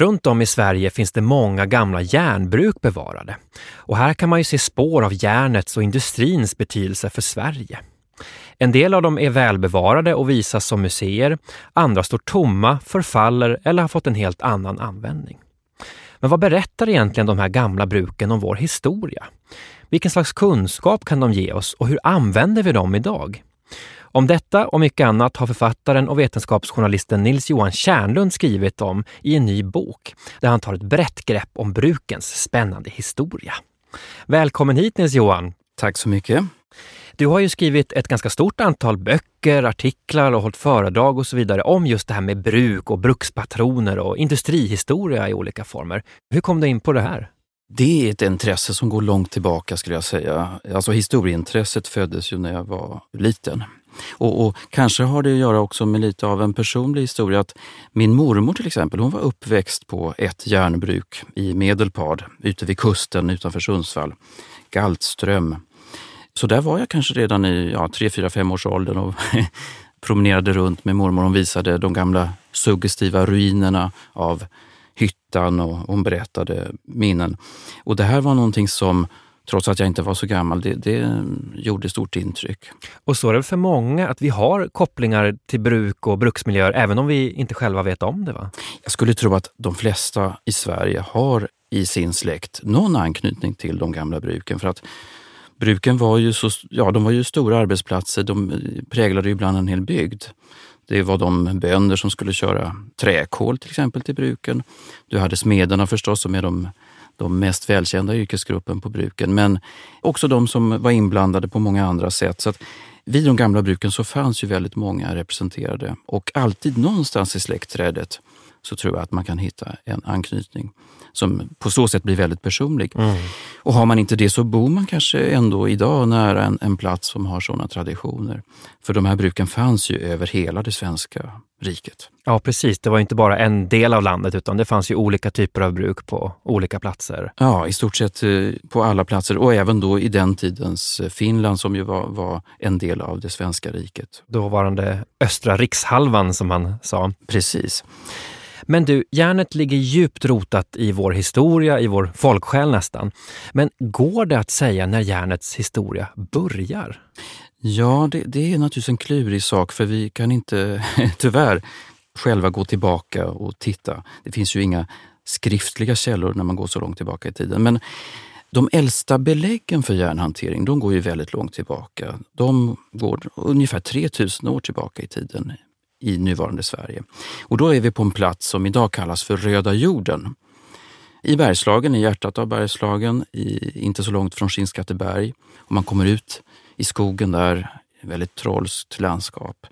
Runt om i Sverige finns det många gamla järnbruk bevarade. Och här kan man ju se spår av järnets och industrins betydelse för Sverige. En del av dem är välbevarade och visas som museer. Andra står tomma, förfaller eller har fått en helt annan användning. Men vad berättar egentligen de här gamla bruken om vår historia? Vilken slags kunskap kan de ge oss och hur använder vi dem idag? Om detta och mycket annat har författaren och vetenskapsjournalisten Nils Johan Kärnlund skrivit om i en ny bok där han tar ett brett grepp om brukens spännande historia. Välkommen hit Nils Johan! Tack så mycket! Du har ju skrivit ett ganska stort antal böcker, artiklar och hållit föredrag och så vidare om just det här med bruk och brukspatroner och industrihistoria i olika former. Hur kom du in på det här? Det är ett intresse som går långt tillbaka skulle jag säga. Alltså historieintresset föddes ju när jag var liten. Och, och, kanske har det att göra också med lite av en personlig historia. att Min mormor till exempel, hon var uppväxt på ett järnbruk i Medelpad, ute vid kusten utanför Sundsvall, Galtström. Så där var jag kanske redan i ja, 3, 4, 5 års åldern och promenerade runt med mormor. Hon visade de gamla suggestiva ruinerna av hyttan och hon berättade minnen. Och det här var någonting som trots att jag inte var så gammal, det, det gjorde stort intryck. Och så är det för många att vi har kopplingar till bruk och bruksmiljöer även om vi inte själva vet om det? va? Jag skulle tro att de flesta i Sverige har i sin släkt någon anknytning till de gamla bruken. För att bruken var ju, så, ja, de var ju stora arbetsplatser, de präglade ju ibland en hel bygd. Det var de bönder som skulle köra träkol till exempel till bruken. Du hade smederna förstås som är de de mest välkända yrkesgruppen på bruken, men också de som var inblandade på många andra sätt. Så att vid de gamla bruken så fanns ju väldigt många representerade och alltid någonstans i släktträdet så tror jag att man kan hitta en anknytning som på så sätt blir väldigt personlig. Mm. Och har man inte det så bor man kanske ändå idag nära en, en plats som har sådana traditioner. För de här bruken fanns ju över hela det svenska riket. Ja precis, det var inte bara en del av landet utan det fanns ju olika typer av bruk på olika platser. Ja, i stort sett eh, på alla platser och även då i den tidens eh, Finland som ju var, var en del av det svenska riket. Dåvarande östra rikshalvan som man sa. Precis. Men du, järnet ligger djupt rotat i vår historia, i vår folksjäl nästan. Men går det att säga när järnets historia börjar? Ja, det, det är naturligtvis en klurig sak för vi kan inte, tyvärr, själva gå tillbaka och titta. Det finns ju inga skriftliga källor när man går så långt tillbaka i tiden. Men de äldsta beläggen för järnhantering de går ju väldigt långt tillbaka. De går ungefär 3000 år tillbaka i tiden i nuvarande Sverige. Och då är vi på en plats som idag kallas för Röda jorden. I Bergslagen, i hjärtat av Bergslagen, i, inte så långt från Skinnskatteberg. Om man kommer ut i skogen där, väldigt trollskt landskap,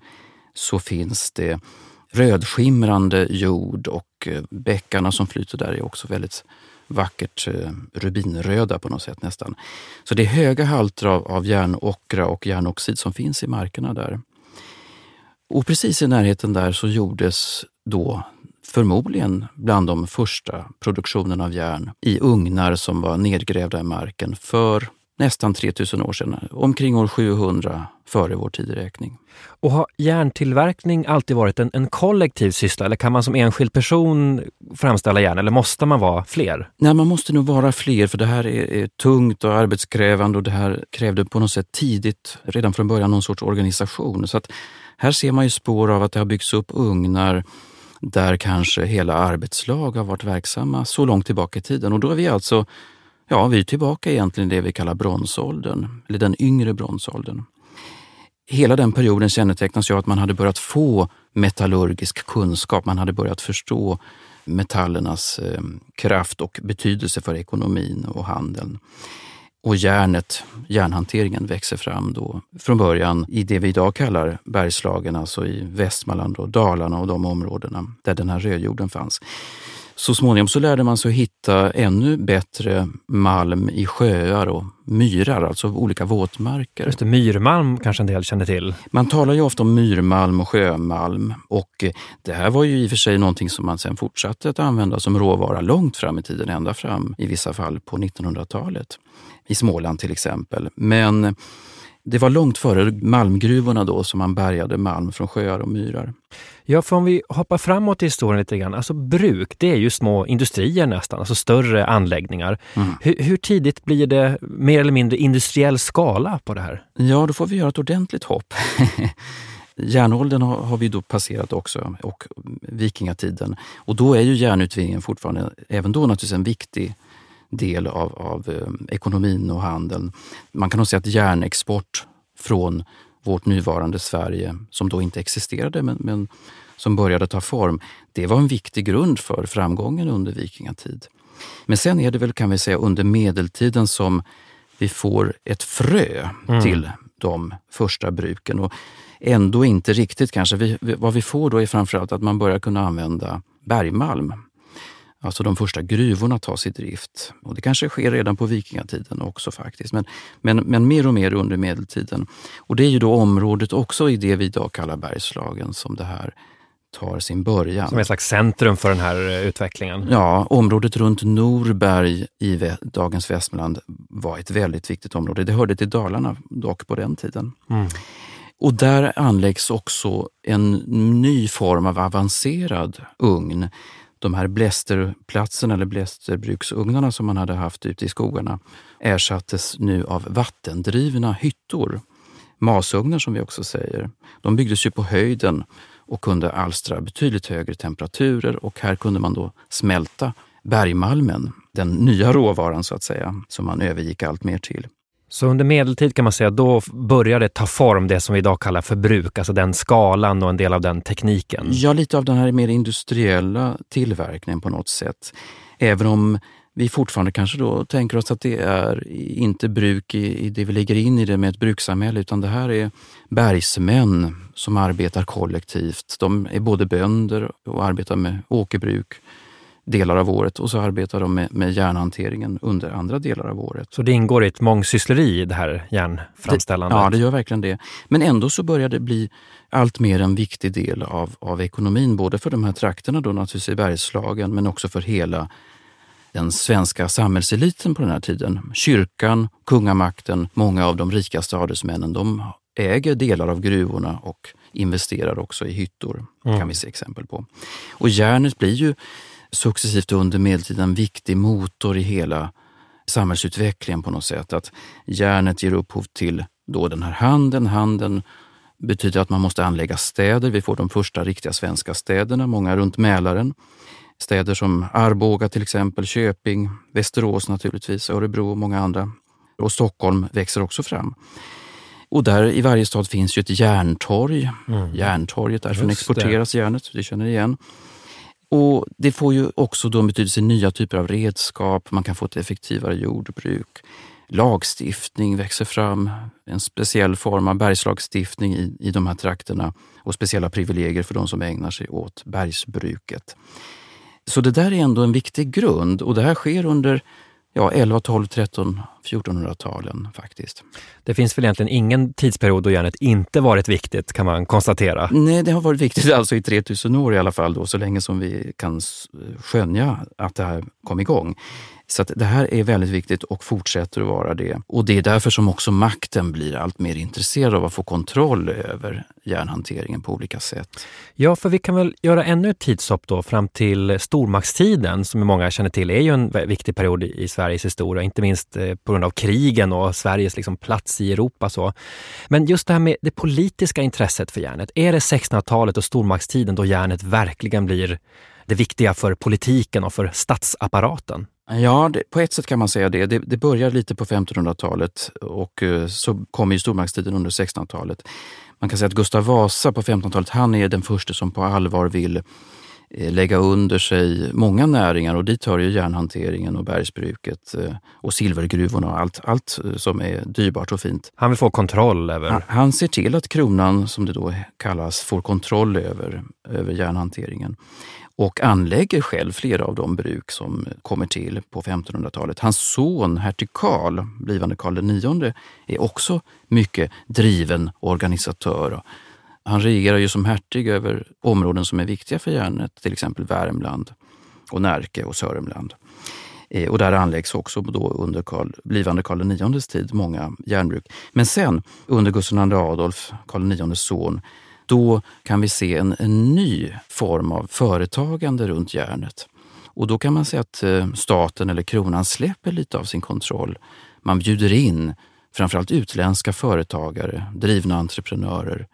så finns det rödskimrande jord och eh, bäckarna som flyter där är också väldigt vackert eh, rubinröda på något sätt nästan. Så det är höga halter av, av järnockra och järnoxid som finns i markerna där. Och precis i närheten där så gjordes då förmodligen bland de första produktionerna av järn i ugnar som var nedgrävda i marken för nästan 3000 år sedan, omkring år 700 före vår tideräkning. Och har järntillverkning alltid varit en, en kollektiv syssla eller kan man som enskild person framställa järn eller måste man vara fler? Nej, man måste nog vara fler för det här är, är tungt och arbetskrävande och det här krävde på något sätt tidigt, redan från början, någon sorts organisation. Så att här ser man ju spår av att det har byggts upp ugnar där kanske hela arbetslag har varit verksamma så långt tillbaka i tiden. Och då är vi alltså ja, vi är tillbaka egentligen i det vi kallar bronsåldern, eller den yngre bronsåldern. Hela den perioden kännetecknas ju av att man hade börjat få metallurgisk kunskap. Man hade börjat förstå metallernas eh, kraft och betydelse för ekonomin och handeln. Och järnet, järnhanteringen växer fram då från början i det vi idag kallar Bergslagen, alltså i Västmanland och Dalarna och de områdena där den här rödjorden fanns. Så småningom så lärde man sig hitta ännu bättre malm i sjöar och myrar, alltså olika våtmarker. Just det, myrmalm kanske en del känner till? Man talar ju ofta om myrmalm och sjömalm och det här var ju i och för sig någonting som man sen fortsatte att använda som råvara långt fram i tiden, ända fram i vissa fall på 1900-talet. I Småland till exempel. Men det var långt före malmgruvorna då som man bärgade malm från sjöar och myrar. Ja, för om vi hoppar framåt i historien lite grann. Alltså bruk, det är ju små industrier nästan, alltså större anläggningar. Mm. Hur, hur, tidigt blir det mer eller mindre industriell skala på det här? Ja, då får vi göra ett ordentligt hopp. Järnåldern har, har, vi då passerat också och vikingatiden. Och då är ju järnutvinningen fortfarande, även då naturligtvis en viktig del av, av eh, ekonomin och handeln. Man kan nog säga att järnexport från vårt nuvarande Sverige, som då inte existerade men, men som började ta form, det var en viktig grund för framgången under vikingatid. Men sen är det väl, kan vi säga, under medeltiden som vi får ett frö mm. till de första bruken. Och ändå inte riktigt kanske. Vi, vad vi får då är framförallt att man börjar kunna använda bergmalm Alltså de första gruvorna tas i drift. Och det kanske sker redan på vikingatiden också faktiskt, men, men, men mer och mer under medeltiden. Och det är ju då området också i det vi idag kallar Bergslagen som det här tar sin början. Som ett slags centrum för den här eh, utvecklingen? Ja, området runt Norberg i dagens Västmanland var ett väldigt viktigt område. Det hörde till Dalarna dock på den tiden. Mm. Och där anläggs också en ny form av avancerad ugn de här blästerplatserna eller blästerbruksugnarna som man hade haft ute i skogarna ersattes nu av vattendrivna hyttor. Masugnar som vi också säger. De byggdes ju på höjden och kunde alstra betydligt högre temperaturer och här kunde man då smälta bergmalmen, den nya råvaran så att säga, som man övergick allt mer till. Så under medeltid kan man säga, då började ta form det som vi idag kallar för bruk, alltså den skalan och en del av den tekniken? Ja, lite av den här mer industriella tillverkningen på något sätt. Även om vi fortfarande kanske då tänker oss att det är inte bruk i, i det vi lägger in i det med ett brukssamhälle, utan det här är bergsmän som arbetar kollektivt. De är både bönder och arbetar med åkerbruk delar av året och så arbetar de med, med järnhanteringen under andra delar av året. Så det ingår i ett mångsyssleri det här järnframställandet? Det, ja, det gör verkligen det. Men ändå så börjar det bli allt mer en viktig del av, av ekonomin, både för de här trakterna då naturligtvis i Bergslagen, men också för hela den svenska samhällseliten på den här tiden. Kyrkan, kungamakten, många av de rikaste adelsmännen, de äger delar av gruvorna och investerar också i hyttor, mm. kan vi se exempel på. Och järnet blir ju successivt under medeltiden en viktig motor i hela samhällsutvecklingen på något sätt. Att järnet ger upphov till då den här handeln. Handeln betyder att man måste anlägga städer. Vi får de första riktiga svenska städerna, många runt Mälaren. Städer som Arboga till exempel, Köping, Västerås naturligtvis, Örebro och många andra. Och Stockholm växer också fram. Och där i varje stad finns ju ett järntorg. Mm. Järntorget, därifrån exporteras järnet, det känner ni igen. Och Det får ju också då en betydelse i nya typer av redskap, man kan få ett effektivare jordbruk. Lagstiftning växer fram, en speciell form av bergslagstiftning i, i de här trakterna och speciella privilegier för de som ägnar sig åt bergsbruket. Så det där är ändå en viktig grund och det här sker under ja, 11, 12, 13, 1400-talen faktiskt. Det finns väl egentligen ingen tidsperiod då järnet inte varit viktigt kan man konstatera? Nej, det har varit viktigt alltså i 3000 år i alla fall, då, så länge som vi kan skönja att det här kom igång. Så det här är väldigt viktigt och fortsätter att vara det. Och det är därför som också makten blir allt mer intresserad av att få kontroll över järnhanteringen på olika sätt. Ja, för vi kan väl göra ännu ett tidshopp då fram till stormaktstiden som många känner till är ju en viktig period i Sveriges historia, inte minst eh, på grund av krigen och Sveriges liksom plats i Europa. Så. Men just det här med det politiska intresset för järnet, är det 1600-talet och stormaktstiden då järnet verkligen blir det viktiga för politiken och för statsapparaten? Ja, det, på ett sätt kan man säga det. Det, det börjar lite på 1500-talet och eh, så kommer ju stormaktstiden under 1600-talet. Man kan säga att Gustav Vasa på 1500-talet, han är den första som på allvar vill lägga under sig många näringar och dit hör ju järnhanteringen och bergsbruket eh, och silvergruvorna och allt, allt som är dyrbart och fint. Han vill få kontroll över... Han, han ser till att kronan, som det då kallas, får kontroll över, över järnhanteringen och anlägger själv flera av de bruk som kommer till på 1500-talet. Hans son hertig Karl, blivande Karl IX, är också mycket driven organisatör. Han regerar ju som hertig över områden som är viktiga för järnet, till exempel Värmland och Närke och Sörmland. Eh, och där anläggs också då under Karl, blivande Karl IX tid många järnbruk. Men sen under Gustav II Adolf, Karl IX son, då kan vi se en, en ny form av företagande runt järnet. Och då kan man säga att eh, staten eller kronan släpper lite av sin kontroll. Man bjuder in framförallt utländska företagare, drivna entreprenörer,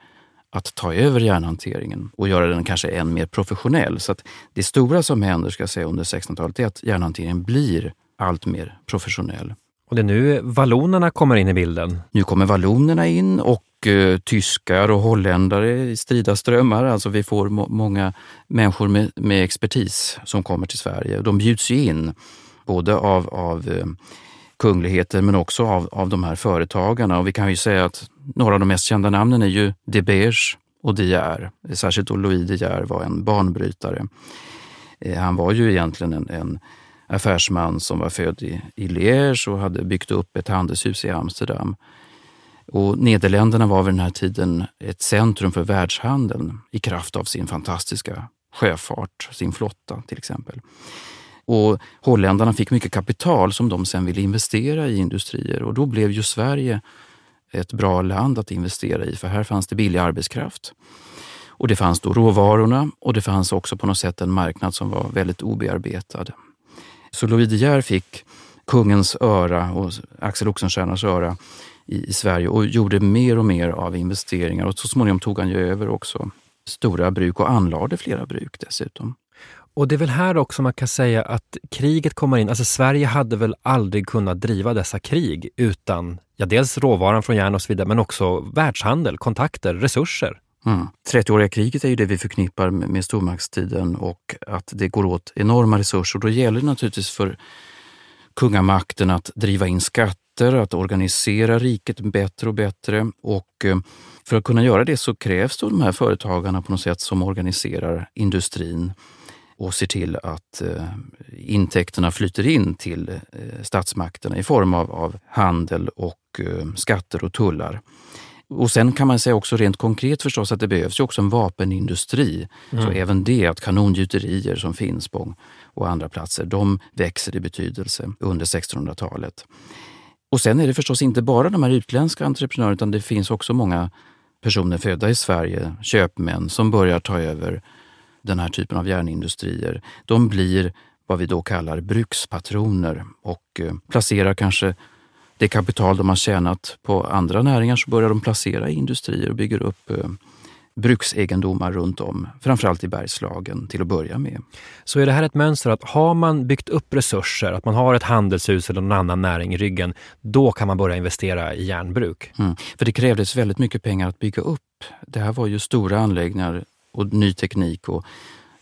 att ta över järnhanteringen och göra den kanske än mer professionell. Så att det stora som händer ska säga, under 1600-talet är att järnhanteringen blir allt mer professionell. Och det är nu vallonerna kommer in i bilden? Nu kommer vallonerna in och eh, tyskar och holländare i strida strömmar. Alltså vi får må många människor med, med, expertis som kommer till Sverige. De bjuds ju in både av, av eh, kungligheter men också av, av de här företagarna. Och vi kan ju säga att några av de mest kända namnen är ju De Beers och De Geer. Särskilt då Louis De Geer var en banbrytare. Eh, han var ju egentligen en, en affärsman som var född i, i Liège och hade byggt upp ett handelshus i Amsterdam. Och Nederländerna var vid den här tiden ett centrum för världshandeln i kraft av sin fantastiska sjöfart, sin flotta till exempel. Och holländarna fick mycket kapital som de sen ville investera i industrier och då blev ju Sverige ett bra land att investera i för här fanns det billig arbetskraft. Och det fanns då råvarorna och det fanns också på något sätt en marknad som var väldigt obearbetad. Så Louis De Geer fick kungens öra och Axel Oxenstiernas öra i, i, Sverige och gjorde mer och mer av investeringar och så småningom tog han ju över också stora bruk och anlade flera bruk dessutom. Och det är väl här också man kan säga att kriget kommer in. Alltså Sverige hade väl aldrig kunnat driva dessa krig utan ja, dels råvaran från järn och så vidare, men också världshandel, kontakter, resurser. Mm. 30-åriga kriget är ju det vi förknippar med, med stormaktstiden och att det går åt enorma resurser. Då gäller det naturligtvis för kungamakten att driva in skatter, att organisera riket bättre och bättre. Och eh, för att kunna göra det så krävs då de här företagarna på något sätt som organiserar industrin och ser till att eh, intäkterna flyter in till eh, statsmakterna i form av, av handel och skatter och tullar. Och sen kan man säga också rent konkret förstås att det behövs ju också en vapenindustri. Mm. Så även det, att kanongjuterier som finns på och andra platser, de växer i betydelse under 1600-talet. Och sen är det förstås inte bara de här utländska entreprenörerna utan det finns också många personer födda i Sverige, köpmän, som börjar ta över den här typen av järnindustrier. De blir vad vi då kallar brukspatroner och eh, placerar kanske det kapital de har tjänat på andra näringar så börjar de placera i industrier och bygger upp eh, bruksegendomar runt om, framförallt i Bergslagen till att börja med. Så är det här ett mönster att har man byggt upp resurser, att man har ett handelshus eller någon annan näring i ryggen, då kan man börja investera i järnbruk? Mm. För det krävdes väldigt mycket pengar att bygga upp. Det här var ju stora anläggningar och ny teknik och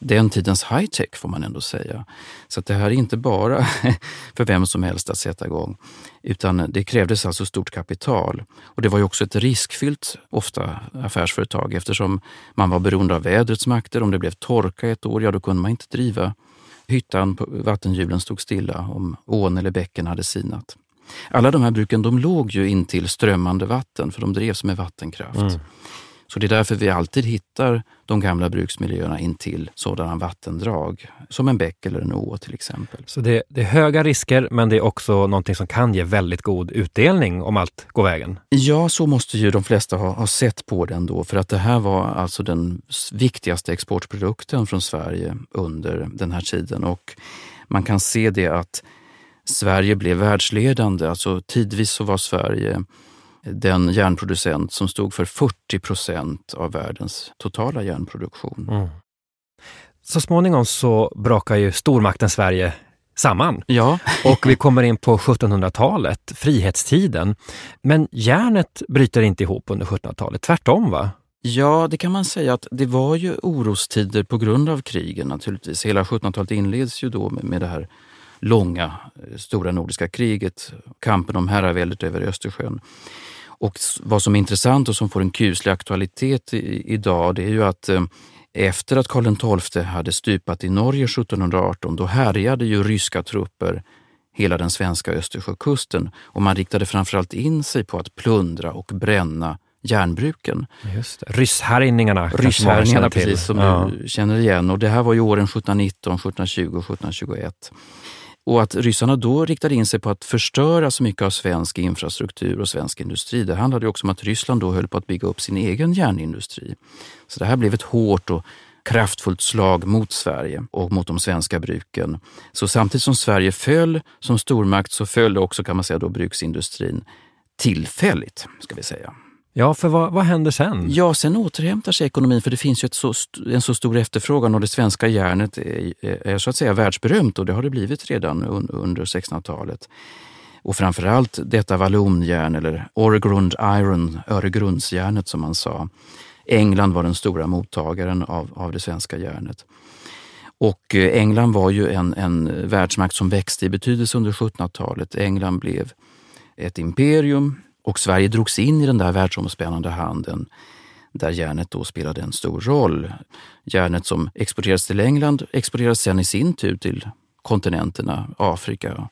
den tidens high-tech får man ändå säga. Så det här är inte bara för vem som helst att sätta igång, utan det krävdes alltså stort kapital. Och det var ju också ett riskfyllt, ofta, affärsföretag eftersom man var beroende av vädrets makter. Om det blev torka ett år, ja då kunde man inte driva hyttan, vattenhjulen stod stilla om ån eller bäcken hade sinat. Alla de här bruken de låg ju intill strömmande vatten för de drevs med vattenkraft. Mm. Så det är därför vi alltid hittar de gamla bruksmiljöerna intill sådana vattendrag, som en bäck eller en å till exempel. Så det, det, är höga risker, men det är också någonting som kan ge väldigt god utdelning om allt går vägen? Ja, så måste ju de flesta ha, ha sett på den då, för att det här var alltså den viktigaste exportprodukten från Sverige under den här tiden. Och man kan se det att Sverige blev världsledande, alltså tidvis så var Sverige den järnproducent som stod för 40 procent av världens totala järnproduktion. Mm. Så småningom så brakar ju stormakten Sverige samman. Ja. och vi kommer in på 1700-talet, frihetstiden. Men järnet bryter inte ihop under 1700-talet, tvärtom va? Ja, det kan man säga att det var ju orostider på grund av krigen naturligtvis. Hela 1700-talet inleds ju då med, med det här långa, eh, stora nordiska kriget, kampen om herraväldet över Östersjön. Och vad som är intressant och som får en kuslig aktualitet i, idag, det är ju att eh, efter att Karl XII hade stupat i Norge 1718, då härjade ju ryska trupper hela den svenska Östersjökusten och man riktade framförallt in sig på att plundra och bränna järnbruken. Just det. Rysshärjningarna Rysshärjningarna precis, som ja. du känner igen. Och det här var ju åren 1719, 1720 och 1721. Och att ryssarna då riktade in sig på att förstöra så mycket av svensk infrastruktur och svensk industri, det handlade också om att Ryssland då höll på att bygga upp sin egen järnindustri. Så det här blev ett hårt och kraftfullt slag mot Sverige och mot de svenska bruken. Så samtidigt som Sverige föll som stormakt så föll också kan man säga då bruksindustrin tillfälligt, ska vi säga. Ja, för vad, vad händer sen? Ja, sen återhämtar sig ekonomin för det finns ju så, en så stor efterfrågan och det svenska järnet är, är, så att säga världsberömt och det har det blivit redan un, under 1600-talet. Och framförallt detta vallonjärn eller Oregrund Iron, Öregrundsjärnet som man sa. England var den stora mottagaren av, av det svenska järnet. Och eh, England var ju en, en världsmakt som växte i betydelse under 1700-talet. England blev ett imperium och Sverige drogs in i den där världsomspännande handeln där järnet då spelade en stor roll. Järnet som exporterades till England exporterades sen i sin tur till kontinenterna, Afrika,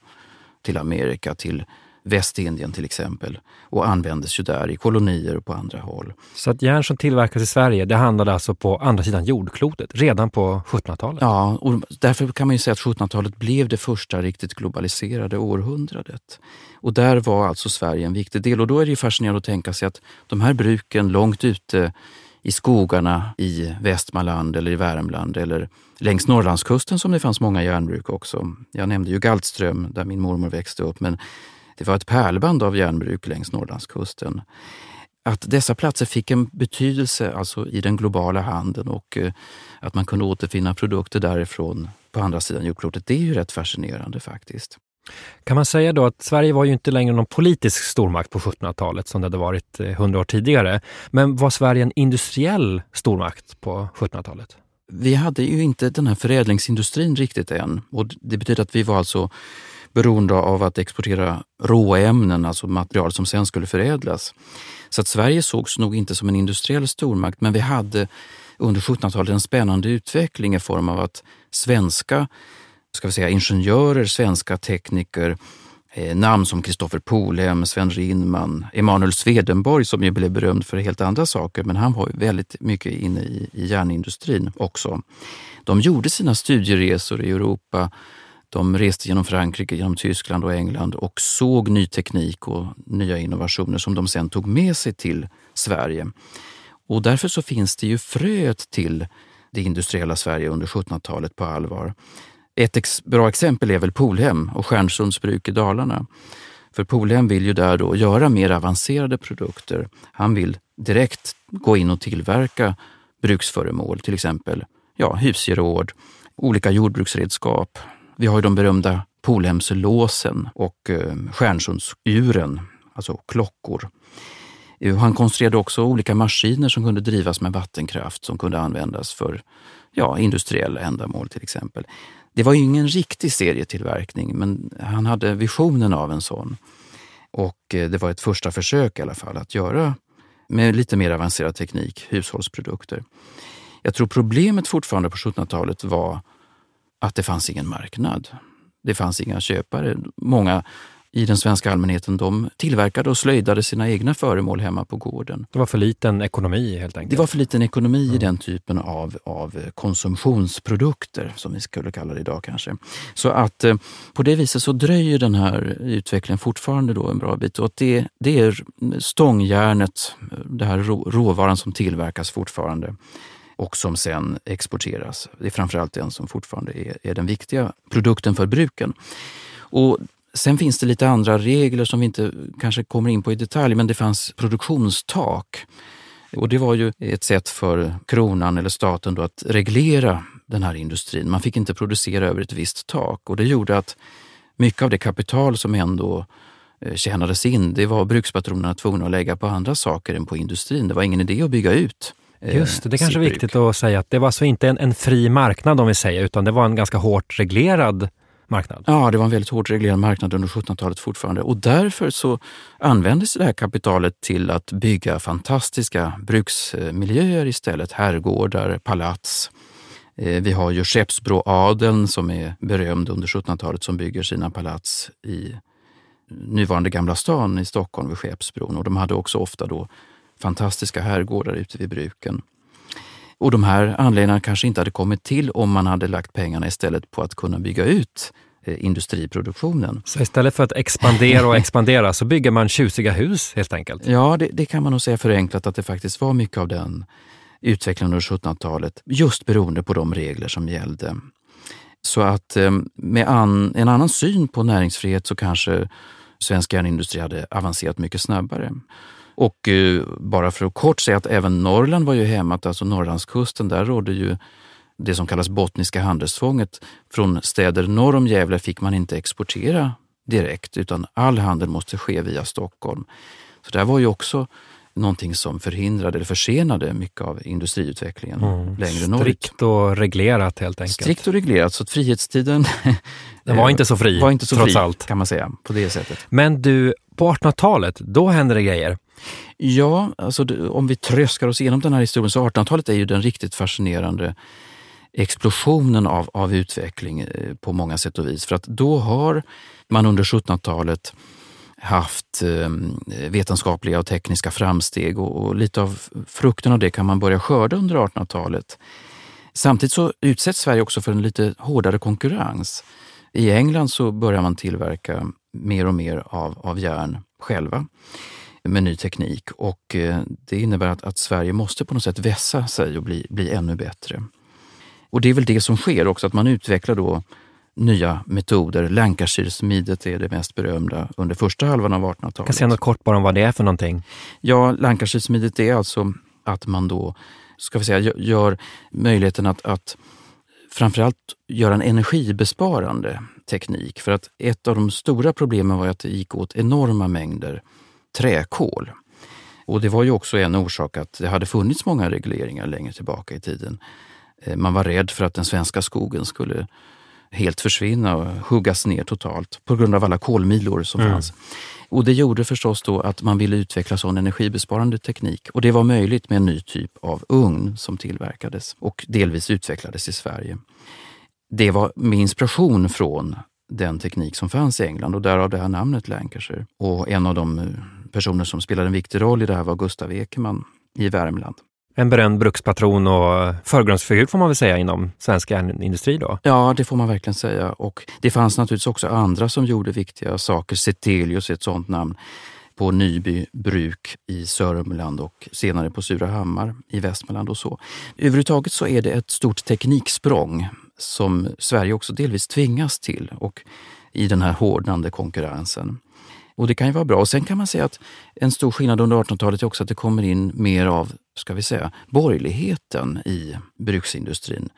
till Amerika, till Västindien till exempel och användes ju där i kolonier och på andra håll. Så att järn som tillverkas i Sverige, det handlade alltså på andra sidan jordklotet redan på 1700-talet? Ja, och därför kan man ju säga att 1700-talet blev det första riktigt globaliserade århundradet. Och där var alltså Sverige en viktig del och då är det ju fascinerande att tänka sig att de här bruken långt ute i skogarna i Västmanland eller i Värmland eller längs Norrlandskusten som det fanns många järnbruk också. Jag nämnde ju Galtström där min mormor växte upp men det var ett pärlband av järnbruk längs Norrlandskusten. Att dessa platser fick en betydelse alltså i den globala handeln och eh, att man kunde återfinna produkter därifrån på andra sidan jordklotet, det är ju rätt fascinerande faktiskt. Kan man säga då att Sverige var ju inte längre någon politisk stormakt på 1700-talet som det hade varit eh, hundra år tidigare. Men var Sverige en industriell stormakt på 1700-talet? Vi hade ju inte den här förädlingsindustrin riktigt än och det betyder att vi var alltså beroende av att exportera råämnen, alltså material som sen skulle förädlas. Så att Sverige sågs nog inte som en industriell stormakt, men vi hade under 1700-talet en spännande utveckling i form av att svenska ska vi säga, ingenjörer, svenska tekniker, eh, namn som Kristoffer Polhem, Sven Rinman, Emanuel Swedenborg som ju blev berömd för helt andra saker, men han var väldigt mycket inne i, i järnindustrin också. De gjorde sina studieresor i Europa de reste genom Frankrike, genom Tyskland och England och såg ny teknik och nya innovationer som de sen tog med sig till Sverige. Och därför så finns det ju fröet till det industriella Sverige under 1700-talet på allvar. Ett ex bra exempel är väl Polhem och Stjärnsunds bruk i Dalarna. För Polhem vill ju där då göra mer avancerade produkter. Han vill direkt gå in och tillverka bruksföremål, till exempel ja, husgeråd, olika jordbruksredskap, vi har ju de berömda Polhemslåsen och eh, Stjärnsundsuren, alltså klockor. Eh, han konstruerade också olika maskiner som kunde drivas med vattenkraft som kunde användas för ja, industriella ändamål till exempel. Det var ju ingen riktig serietillverkning men han hade visionen av en sån. Och eh, det var ett första försök i alla fall att göra med lite mer avancerad teknik hushållsprodukter. Jag tror problemet fortfarande på 1700-talet var att det fanns ingen marknad. Det fanns inga köpare. Många i den svenska allmänheten de tillverkade och slöjdade sina egna föremål hemma på gården. Det var för liten ekonomi helt enkelt? Det var för liten ekonomi mm. i den typen av, av konsumtionsprodukter, som vi skulle kalla det idag kanske. Så att eh, på det viset så dröjer den här utvecklingen fortfarande då en bra bit. Och det, det är stångjärnet, det här råvaran som tillverkas fortfarande och som sen exporteras. Det är framförallt den som fortfarande är, är den viktiga produkten för bruken. Och Sen finns det lite andra regler som vi inte kanske kommer in på i detalj, men det fanns produktionstak. Och det var ju ett sätt för kronan eller staten då att reglera den här industrin. Man fick inte producera över ett visst tak och det gjorde att mycket av det kapital som ändå eh, tjänades in, det var brukspatronerna tvungna att lägga på andra saker än på industrin. Det var ingen idé att bygga ut Just det, det är kanske är viktigt att säga att det var alltså inte en, en fri marknad om vi säger, utan det var en ganska hårt reglerad marknad. Ja, det var en väldigt hårt reglerad marknad under 1700-talet fortfarande och därför så användes det här kapitalet till att bygga fantastiska bruksmiljöer istället. Herrgårdar, palats. Eh, vi har ju Skeppsbroadeln som är berömd under 1700-talet som bygger sina palats i nuvarande Gamla stan i Stockholm vid Skeppsbron och de hade också ofta då fantastiska herrgårdar ute vid bruken. Och de här anläggningarna kanske inte hade kommit till om man hade lagt pengarna istället på att kunna bygga ut eh, industriproduktionen. Så istället för att expandera och expandera så bygger man tjusiga hus helt enkelt? Ja, det, det kan man nog säga förenklat att det faktiskt var mycket av den utvecklingen under 1700-talet just beroende på de regler som gällde. Så att eh, med an, en annan syn på näringsfrihet så kanske svensk järnindustri hade avancerat mycket snabbare. Och eh, bara för att kort säga att även Norrland var ju hämmat, alltså Norrlandskusten, där rådde ju det som kallas bottniska handelstvånget. Från städer norr om Gävle fick man inte exportera direkt utan all handel måste ske via Stockholm. Så det var ju också någonting som förhindrade eller försenade mycket av industriutvecklingen mm. längre norrut. Strikt och reglerat helt enkelt. Strikt och reglerat, så att frihetstiden Den var inte så fri, var inte så trots fri, allt. kan man säga, på det sättet. Men du, på 1800-talet, då hände det grejer. Ja, alltså om vi tröskar oss igenom den här historien så 1800-talet är ju den riktigt fascinerande explosionen av, av utveckling eh, på många sätt och vis. För att då har man under 1700-talet haft eh, vetenskapliga och tekniska framsteg och, och, lite av frukten av det kan man börja skörda under 1800-talet. Samtidigt så utsätts Sverige också för en lite hårdare konkurrens. I England så börjar man tillverka mer och mer av, av järn själva med ny teknik och eh, det innebär att, att, Sverige måste på något sätt vässa sig och bli, bli ännu bättre. Och det är väl det som sker också, att man utvecklar då nya metoder. Lancashire-smidet är det mest berömda under första halvan av 1800-talet. Kan säga något kort bara om vad det är för någonting? Ja, Lancashire-smidet är alltså att man då ska vi säga, gör möjligheten att, att framförallt göra en energibesparande teknik. För att ett av de stora problemen var att det gick åt enorma mängder träkol. Och det var ju också en orsak att det hade funnits många regleringar längre tillbaka i tiden. Eh, man var rädd för att den svenska skogen skulle helt försvinna och huggas ner totalt på grund av alla kolmilor som mm. fanns. Och det gjorde förstås då att man ville utveckla sån energibesparande teknik och det var möjligt med en ny typ av ugn som tillverkades och delvis utvecklades i Sverige. Det var med inspiration från den teknik som fanns i England och därav det här namnet Lancashire. Och en av de eh, personer som spelade en viktig roll i det här var Gustav Ekeman i Värmland. En berömd brukspatron och förgrundsfigur får man väl säga inom svensk järnindustri då? Ja, det får man verkligen säga. Och det fanns naturligtvis också andra som gjorde viktiga saker. Setelius är ett sådant namn på Nyby bruk i Sörmland och senare på Surahammar i Västmanland och så. Överhuvudtaget så är det ett stort tekniksprång som Sverige också delvis tvingas till och i den här hårdnande konkurrensen. Och det kan ju vara bra. Och sen kan man säga att en stor skillnad under 1800-talet är också att det kommer in mer av, ska vi säga, borgerligheten i bruksindustrin.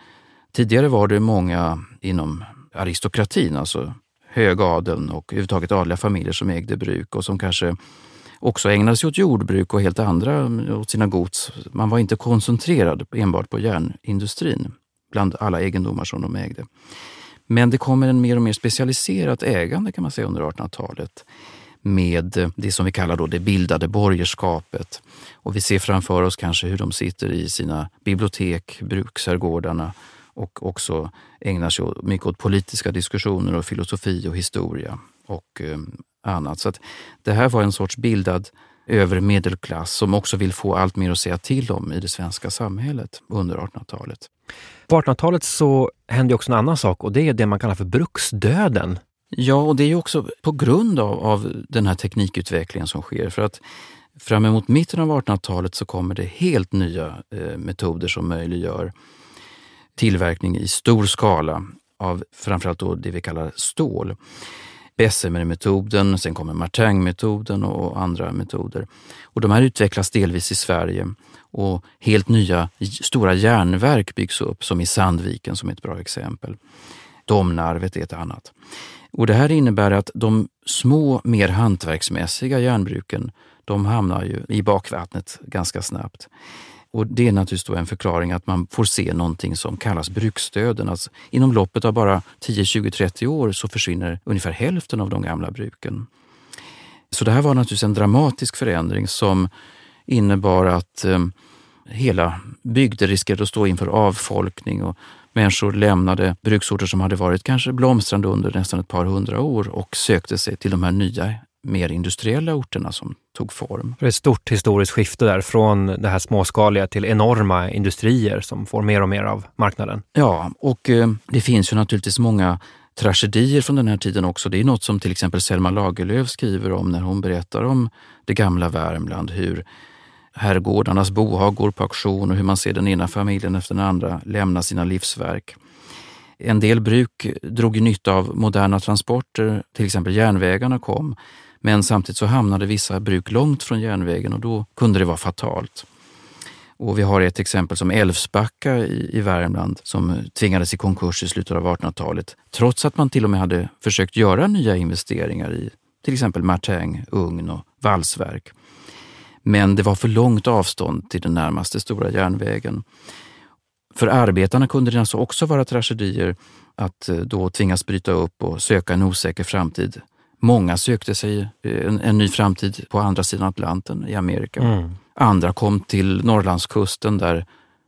Tidigare var det många inom aristokratin, alltså högadeln och överhuvudtaget adliga familjer som ägde bruk och som kanske också ägnade sig åt jordbruk och helt andra åt sina gods. Man var inte koncentrerad enbart på järnindustrin bland alla egendomar som de ägde. Men det kommer en mer och mer specialiserat ägande kan man säga under 1800-talet med det som vi kallar då det bildade borgerskapet. Och vi ser framför oss kanske hur de sitter i sina bibliotek, bruksherrgårdarna och också ägnar sig mycket åt politiska diskussioner och filosofi och historia och eh, annat. Så att det här var en sorts bildad övre medelklass som också vill få allt mer att säga till om i det svenska samhället under 1800-talet. På 1800-talet så hände också en annan sak och det är det man kallar för bruksdöden. Ja, och det är också på grund av, av den här teknikutvecklingen som sker. För att fram emot mitten av 1800-talet så kommer det helt nya eh, metoder som möjliggör tillverkning i stor skala av framförallt då det vi kallar stål. Bessemer-metoden, sen kommer Martin-metoden och andra metoder. Och de här utvecklas delvis i Sverige och helt nya stora järnverk byggs upp, som i Sandviken som är ett bra exempel. Domnarvet är ett annat. Och det här innebär att de små, mer hantverksmässiga järnbruken, de hamnar ju i bakvattnet ganska snabbt. Och det är naturligtvis då en förklaring att man får se någonting som kallas bruksdöden. Alltså, inom loppet av bara 10, 20, 30 år så försvinner ungefär hälften av de gamla bruken. Så det här var naturligtvis en dramatisk förändring som innebar att eh, hela bygder riskerade att stå inför avfolkning och människor lämnade bruksorter som hade varit kanske blomstrande under nästan ett par hundra år och sökte sig till de här nya mer industriella orterna som tog form. Det är ett stort historiskt skifte där från det här småskaliga till enorma industrier som får mer och mer av marknaden. Ja, och eh, det finns ju naturligtvis många tragedier från den här tiden också. Det är något som till exempel Selma Lagerlöf skriver om när hon berättar om det gamla Värmland, hur herrgårdarnas bohag går på auktion och hur man ser den ena familjen efter den andra lämna sina livsverk. En del bruk drog nytta av moderna transporter, till exempel järnvägarna kom. Men samtidigt så hamnade vissa bruk långt från järnvägen och då kunde det vara fatalt. Och vi har ett exempel som Älvsbacka i, i Värmland som tvingades i konkurs i slutet av 1800-talet trots att man till och med hade försökt göra nya investeringar i till exempel martäng, ugn och valsverk. Men det var för långt avstånd till den närmaste stora järnvägen. För arbetarna kunde det alltså också vara tragedier att eh, då tvingas bryta upp och söka en osäker framtid. Många sökte sig eh, en, en ny framtid på andra sidan Atlanten i Amerika. Mm. Andra kom till Norrlandskusten där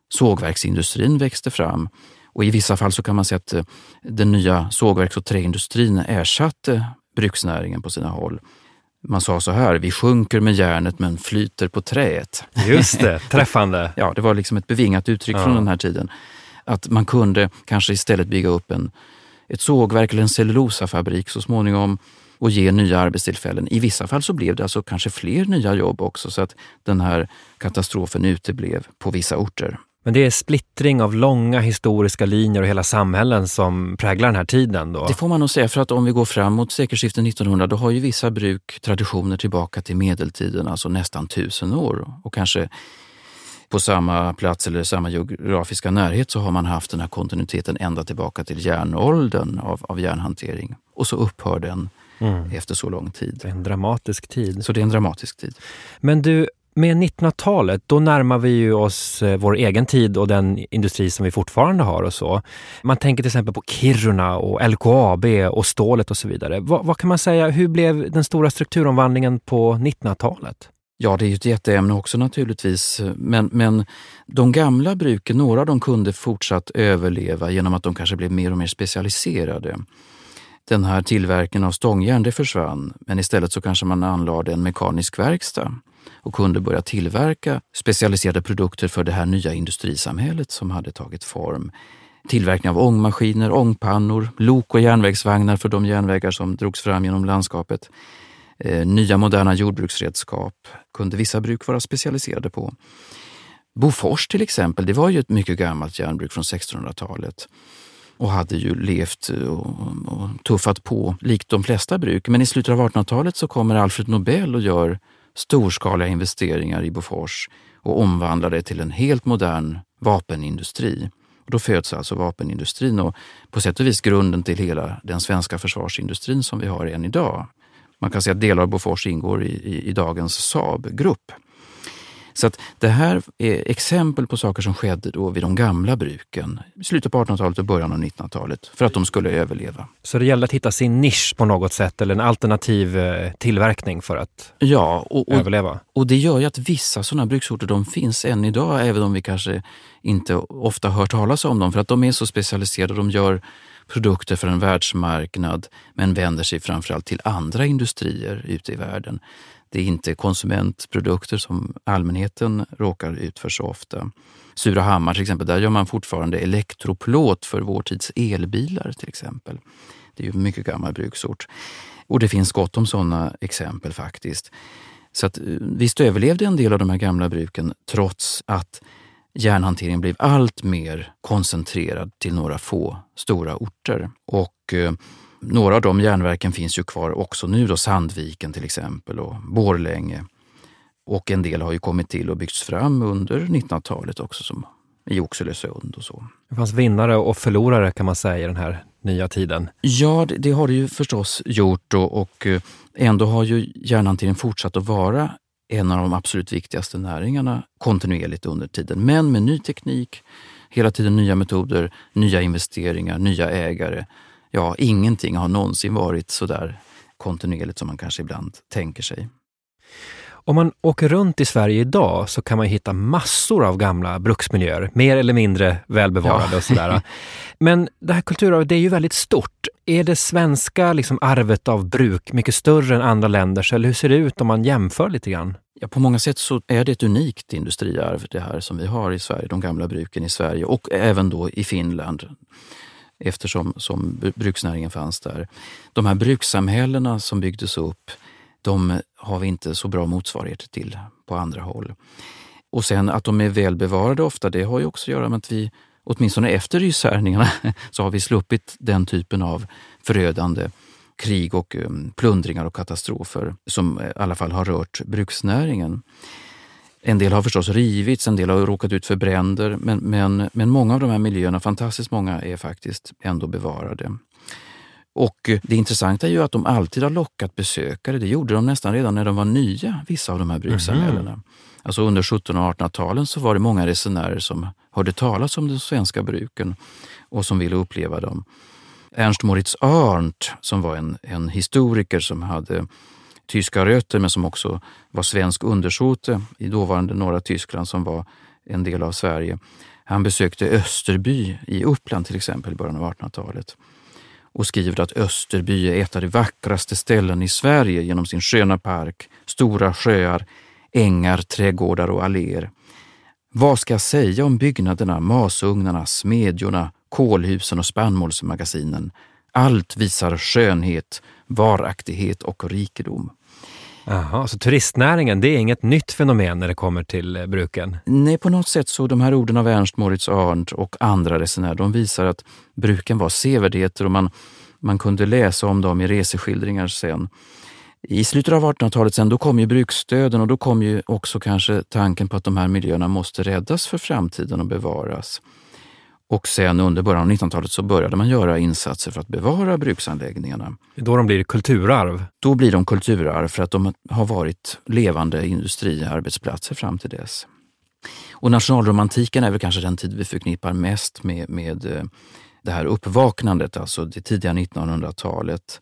sågverksindustrin växte fram. Och I vissa fall så kan man säga att eh, den nya sågverks och träindustrin ersatte bruksnäringen på sina håll. Man sa så här, vi sjunker med järnet men flyter på träet. Just det, träffande. ja, det var liksom ett bevingat uttryck ja. från den här tiden. Att man kunde kanske istället bygga upp en, ett sågverk eller en cellulosafabrik så småningom och ge nya arbetstillfällen. I vissa fall så blev det alltså kanske fler nya jobb också så att den här katastrofen uteblev på vissa orter. Men det är splittring av långa historiska linjer och hela samhällen som präglar den här tiden? Då. Det får man nog säga, för att om vi går fram mot sekelskiftet 1900 då har ju vissa bruk traditioner tillbaka till medeltiden, alltså nästan tusen år. Och kanske på samma plats eller samma geografiska närhet så har man haft den här kontinuiteten ända tillbaka till järnåldern av, av järnhantering. Och så upphör den mm. efter så lång tid. Det är en dramatisk tid. Så det är en dramatisk tid. Men du, med 1900-talet, då närmar vi ju oss eh, vår egen tid och den industri som vi fortfarande har och så. Man tänker till exempel på Kiruna och LKAB och stålet och så vidare. Vad, vad kan man säga, hur blev den stora strukturomvandlingen på 1900-talet? Ja, det är ju ett jätteämne också naturligtvis. Men, men de gamla bruken, några av dem kunde fortsatt överleva genom att de kanske blev mer och mer specialiserade. Den här tillverkningen av stångjärn det försvann, men istället så kanske man anlade en mekanisk verkstad och kunde börja tillverka specialiserade produkter för det här nya industrisamhället som hade tagit form. Tillverkning av ångmaskiner, ångpannor, lok och järnvägsvagnar för de järnvägar som drogs fram genom landskapet. Eh, nya moderna jordbruksredskap kunde vissa bruk vara specialiserade på. Bofors till exempel, det var ju ett mycket gammalt järnbruk från 1600-talet och hade ju levt och, och, tuffat på likt de flesta bruk. Men i slutet av 1800-talet så kommer Alfred Nobel och gör storskaliga investeringar i Bofors och omvandla det till en helt modern vapenindustri. Och då föds alltså vapenindustrin och på sätt och vis grunden till hela den svenska försvarsindustrin som vi har än idag. Man kan säga att delar av Bofors ingår i, i, i dagens Saab-grupp. Så att det här är exempel på saker som skedde då vid de gamla bruken i slutet på 1800-talet och början av 1900-talet för att de skulle överleva. Så det gällde att hitta sin nisch på något sätt eller en alternativ eh, tillverkning för att ja, och, och, överleva? Och det gör ju att vissa sådana bruksorter de finns än idag, även om vi kanske inte ofta hör talas om dem för att de är så specialiserade. De gör produkter för en världsmarknad men vänder sig framförallt till andra industrier ute i världen. Det är inte konsumentprodukter som allmänheten råkar ut för så ofta. Surahammar till exempel, där gör man fortfarande elektroplåt för vår tids elbilar till exempel. Det är ju en mycket gammal bruksort. Och det finns gott om sådana exempel faktiskt. Så att, eh, visst överlevde en del av de här gamla bruken trots att järnhanteringen blev allt mer koncentrerad till några få stora orter. Och eh, några av de järnverken finns ju kvar också nu, då Sandviken till exempel och Borlänge. Och en del har ju kommit till och byggts fram under 1900-talet också, som i Oxelösund och så. Det fanns vinnare och förlorare kan man säga i den här nya tiden. Ja, det, det har det ju förstås gjort och, och eh, ändå har ju järnhanteringen fortsatt att vara en av de absolut viktigaste näringarna kontinuerligt under tiden. Men med ny teknik, hela tiden nya metoder, nya investeringar, nya ägare. Ja, ingenting har någonsin varit så där kontinuerligt som man kanske ibland tänker sig. Om man åker runt i Sverige idag så kan man hitta massor av gamla bruksmiljöer, mer eller mindre välbevarade ja. och sådär. Men det här kulturarvet det är ju väldigt stort. Är det svenska liksom, arvet av bruk mycket större än andra länders eller hur ser det ut om man jämför lite grann? Ja, på många sätt så är det ett unikt industriarv det här som vi har i Sverige, de gamla bruken i Sverige och även då i Finland eftersom som bruksnäringen fanns där. De här brukssamhällena som byggdes upp de har vi inte så bra motsvarigheter till på andra håll. Och sen att de är välbevarade ofta, det har ju också att göra med att vi, åtminstone efter ryssärningarna så har vi sluppit den typen av förödande krig och um, plundringar och katastrofer som eh, i alla fall har rört bruksnäringen. En del har förstås rivits, en del har råkat ut för bränder, men, men, men många av de här miljöerna, fantastiskt många, är faktiskt ändå bevarade. Och det intressanta är ju att de alltid har lockat besökare. Det gjorde de nästan redan när de var nya, vissa av de här brukssamhällena. Mm. Alltså under 1700 och 1800-talen så var det många resenärer som hörde talas om de svenska bruken och som ville uppleva dem. Ernst Moritz Arndt, som var en, en historiker som hade tyska rötter men som också var svensk undersåte i dåvarande norra Tyskland som var en del av Sverige. Han besökte Österby i Uppland till exempel i början av 1800-talet och skriver att Österby är ett av de vackraste ställen i Sverige genom sin sköna park, stora sjöar, ängar, trädgårdar och alléer. Vad ska jag säga om byggnaderna, masugnarna, smedjorna, kolhusen och spannmålsmagasinen? Allt visar skönhet, varaktighet och rikedom. Jaha, så turistnäringen, det är inget nytt fenomen när det kommer till eh, bruken? Nej, på något sätt så de här orden av Ernst Moritz Arndt och andra resenärer, de visar att bruken var sevärdheter och man, man kunde läsa om dem i reseskildringar sen. I slutet av 1800-talet sen, då kom ju bruksstöden och då kom ju också kanske tanken på att de här miljöerna måste räddas för framtiden och bevaras. Och sen under början av 1900-talet så började man göra insatser för att bevara bruksanläggningarna. Då de blir kulturarv? Då blir de kulturarv för att de har varit levande industriarbetsplatser fram till dess. Och nationalromantiken är väl kanske den tid vi förknippar mest med, med eh, det här uppvaknandet, alltså det tidiga 1900-talet.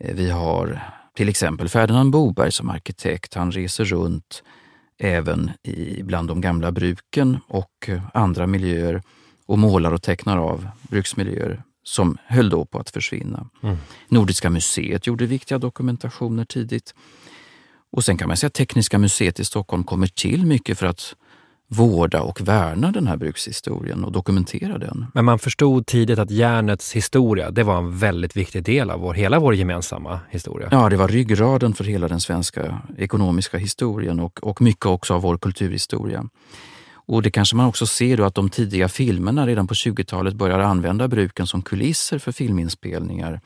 Eh, vi har till exempel Ferdinand Boberg som arkitekt. Han reser runt även i, bland de gamla bruken och andra miljöer och målar och tecknar av bruksmiljöer som höll då på att försvinna. Mm. Nordiska museet gjorde viktiga dokumentationer tidigt. Och sen kan man säga att Tekniska museet i Stockholm kommer till mycket för att vårda och värna den här brukshistorien och dokumentera den. Men man förstod tidigt att järnets historia, det var en väldigt viktig del av vår, hela vår gemensamma historia. Ja, det var ryggraden för hela den svenska ekonomiska historien och, och mycket också av vår kulturhistoria. Och det kanske man också ser då att de tidiga filmerna redan på 20-talet börjar använda bruken som kulisser för filminspelningar.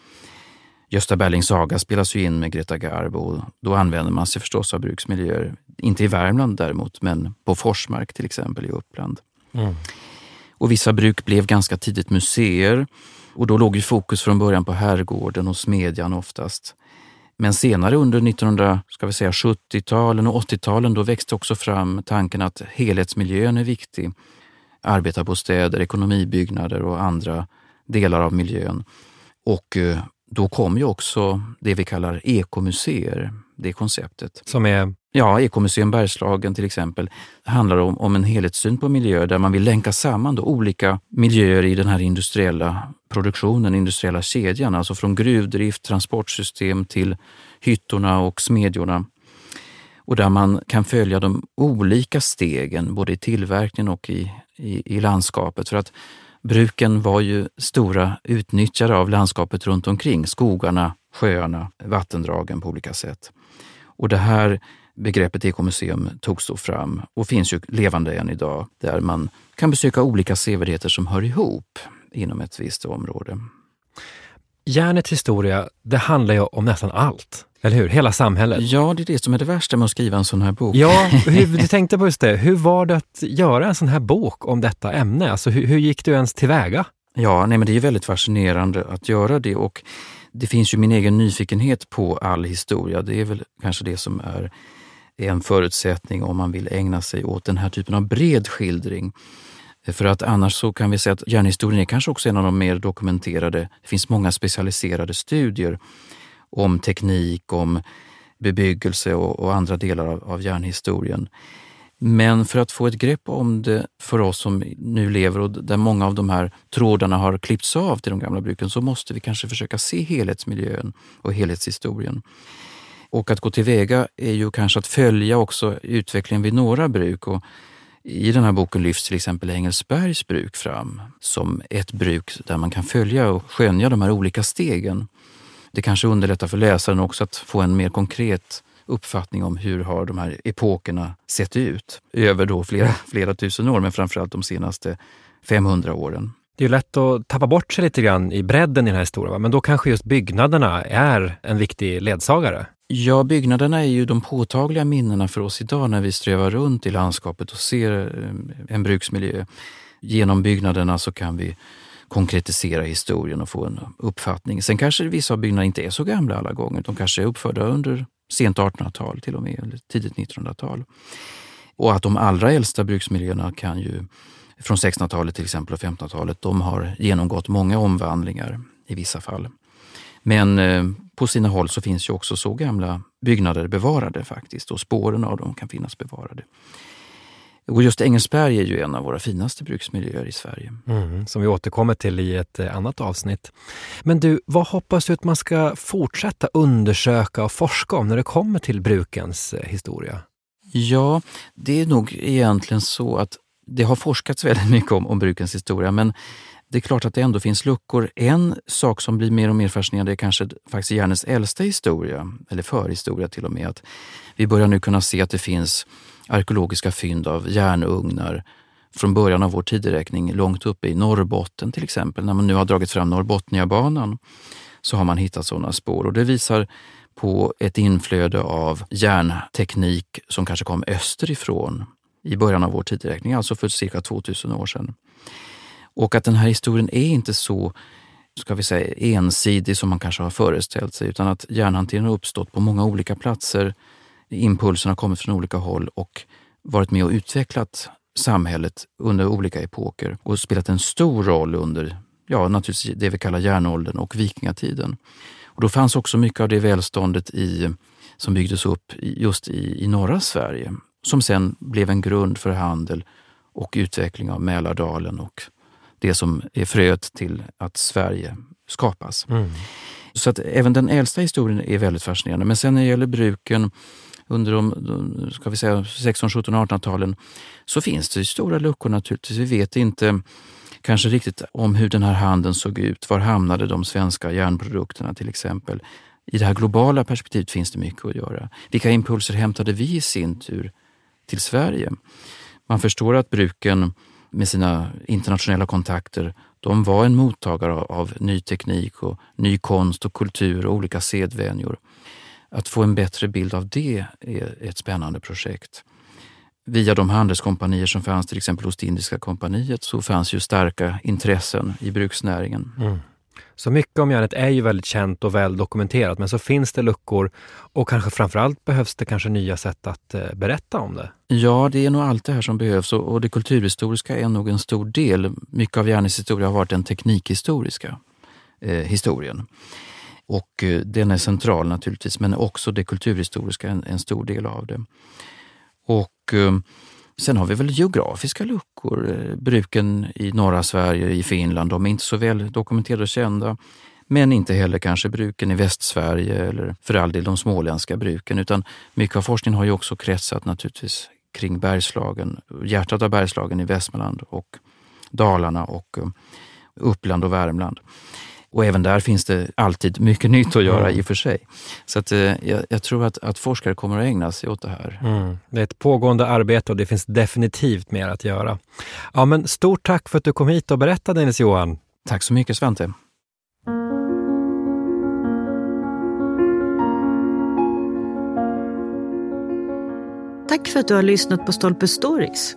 Gösta Berlings saga spelas ju in med Greta Garbo och då använder man sig förstås av bruksmiljöer. Inte i Värmland däremot, men på Forsmark till exempel i Uppland. Mm. Och vissa bruk blev ganska tidigt museer och då låg ju fokus från början på herrgården och smedjan oftast. Men senare under 1970-talen och 80-talen då växte också fram tanken att helhetsmiljön är viktig. Arbetarbostäder, ekonomibyggnader och andra delar av miljön. Och eh, då kom ju också det vi kallar ekomuseer, det konceptet. Som är? Ja, Ekomuseum Bergslagen till exempel handlar om, om en helhetssyn på miljö där man vill länka samman då olika miljöer i den här industriella produktionen, industriella kedjan, alltså från gruvdrift, transportsystem till hyttorna och smedjorna. Och där man kan följa de olika stegen både i tillverkningen och i, i, i landskapet. För att bruken var ju stora utnyttjare av landskapet runt omkring, skogarna, sjöarna, vattendragen på olika sätt. Och det här begreppet ekomuseum togs då fram och finns ju levande än idag, där man kan besöka olika sevärdheter som hör ihop inom ett visst område. Järnets historia, det handlar ju om nästan allt. Eller hur? Hela samhället. Ja, det är det som är det värsta med att skriva en sån här bok. Ja, hur, du tänkte på just det. Hur var det att göra en sån här bok om detta ämne? Alltså, hur, hur gick du ens tillväga? Ja, nej, men det är väldigt fascinerande att göra det och det finns ju min egen nyfikenhet på all historia. Det är väl kanske det som är är en förutsättning om man vill ägna sig åt den här typen av bred skildring. För att annars så kan vi säga att järnhistorien är kanske också en av de mer dokumenterade. Det finns många specialiserade studier om teknik, om bebyggelse och, och andra delar av, av järnhistorien. Men för att få ett grepp om det för oss som nu lever och där många av de här trådarna har klippts av till de gamla bruken så måste vi kanske försöka se helhetsmiljön och helhetshistorien. Och att gå tillväga är ju kanske att följa också utvecklingen vid några bruk. Och I den här boken lyfts till exempel Engelsbergs bruk fram som ett bruk där man kan följa och skönja de här olika stegen. Det kanske underlättar för läsaren också att få en mer konkret uppfattning om hur har de här epokerna sett ut över då flera, flera tusen år, men framförallt de senaste 500 åren. Det är lätt att tappa bort sig lite grann i bredden i den här historien, men då kanske just byggnaderna är en viktig ledsagare? Ja, byggnaderna är ju de påtagliga minnena för oss idag när vi strövar runt i landskapet och ser eh, en bruksmiljö. Genom byggnaderna så kan vi konkretisera historien och få en uppfattning. Sen kanske vissa av byggnaderna inte är så gamla alla gånger. De kanske är uppförda under sent 1800-tal till och med, eller tidigt 1900-tal. Och att de allra äldsta bruksmiljöerna kan ju, från 1600-talet till exempel och 1500-talet, de har genomgått många omvandlingar i vissa fall. Men eh, på sina håll så finns ju också så gamla byggnader bevarade faktiskt och spåren av dem kan finnas bevarade. Och just Engelsberg är ju en av våra finaste bruksmiljöer i Sverige. Mm, som vi återkommer till i ett eh, annat avsnitt. Men du, vad hoppas du att man ska fortsätta undersöka och forska om när det kommer till brukens eh, historia? Ja, det är nog egentligen så att det har forskats väldigt mycket om, om brukens historia, men det är klart att det ändå finns luckor. En sak som blir mer och mer fascinerande är kanske faktiskt järnets äldsta historia, eller förhistoria till och med. Att vi börjar nu kunna se att det finns arkeologiska fynd av järnugnar från början av vår tideräkning långt uppe i Norrbotten till exempel. När man nu har dragit fram Norrbotniabanan så har man hittat sådana spår och det visar på ett inflöde av järnteknik som kanske kom österifrån i början av vår tideräkning, alltså för cirka 2000 år sedan. Och att den här historien är inte så ska vi säga, ensidig som man kanske har föreställt sig, utan att järnhanteringen har uppstått på många olika platser impulserna har kommit från olika håll och varit med och utvecklat samhället under olika epoker och spelat en stor roll under ja, naturligtvis det vi kallar järnåldern och vikingatiden. Och då fanns också mycket av det välståndet i, som byggdes upp just i, i norra Sverige som sen blev en grund för handel och utveckling av Mälardalen och det som är fröet till att Sverige skapas. Mm. Så att även den äldsta historien är väldigt fascinerande. Men sen när det gäller bruken under de, ska vi säga 16, 17, 1800-talen så finns det stora luckor naturligtvis. Vi vet inte kanske riktigt om hur den här handeln såg ut. Var hamnade de svenska järnprodukterna till exempel? I det här globala perspektivet finns det mycket att göra. Vilka impulser hämtade vi i sin tur till Sverige? Man förstår att bruken med sina internationella kontakter, de var en mottagare av ny teknik och ny konst och kultur och olika sedvänjor. Att få en bättre bild av det är ett spännande projekt. Via de handelskompanier som fanns till exempel hos det Indiska kompaniet så fanns ju starka intressen i bruksnäringen. Mm. Så mycket om järnet är ju väldigt känt och väl dokumenterat men så finns det luckor och kanske framförallt behövs det kanske nya sätt att eh, berätta om det. Ja, det är nog allt det här som behövs och det kulturhistoriska är nog en stor del. Mycket av järnets historia har varit den teknikhistoriska eh, historien. Och eh, den är central naturligtvis, men också det kulturhistoriska en, en stor del av det. Och eh, Sen har vi väl geografiska luckor. Bruken i norra Sverige, i Finland, de är inte så väl dokumenterade och kända. Men inte heller kanske bruken i Västsverige eller för all del de småländska bruken. Utan mycket av forskningen har ju också kretsat naturligtvis kring Bergslagen, hjärtat av Bergslagen i Västmanland och Dalarna och eh, Uppland och Värmland. Och även där finns det alltid mycket nytt att göra mm. i och för sig. Så att, eh, jag, jag, tror att, att, forskare kommer att ägna sig åt det här. Mm. Det är ett pågående arbete och det finns definitivt mer att göra. Ja, men stort tack för att du kom hit och berättade Nils-Johan. Tack så mycket Svante. Tack för att du har lyssnat på Stolpe Stories.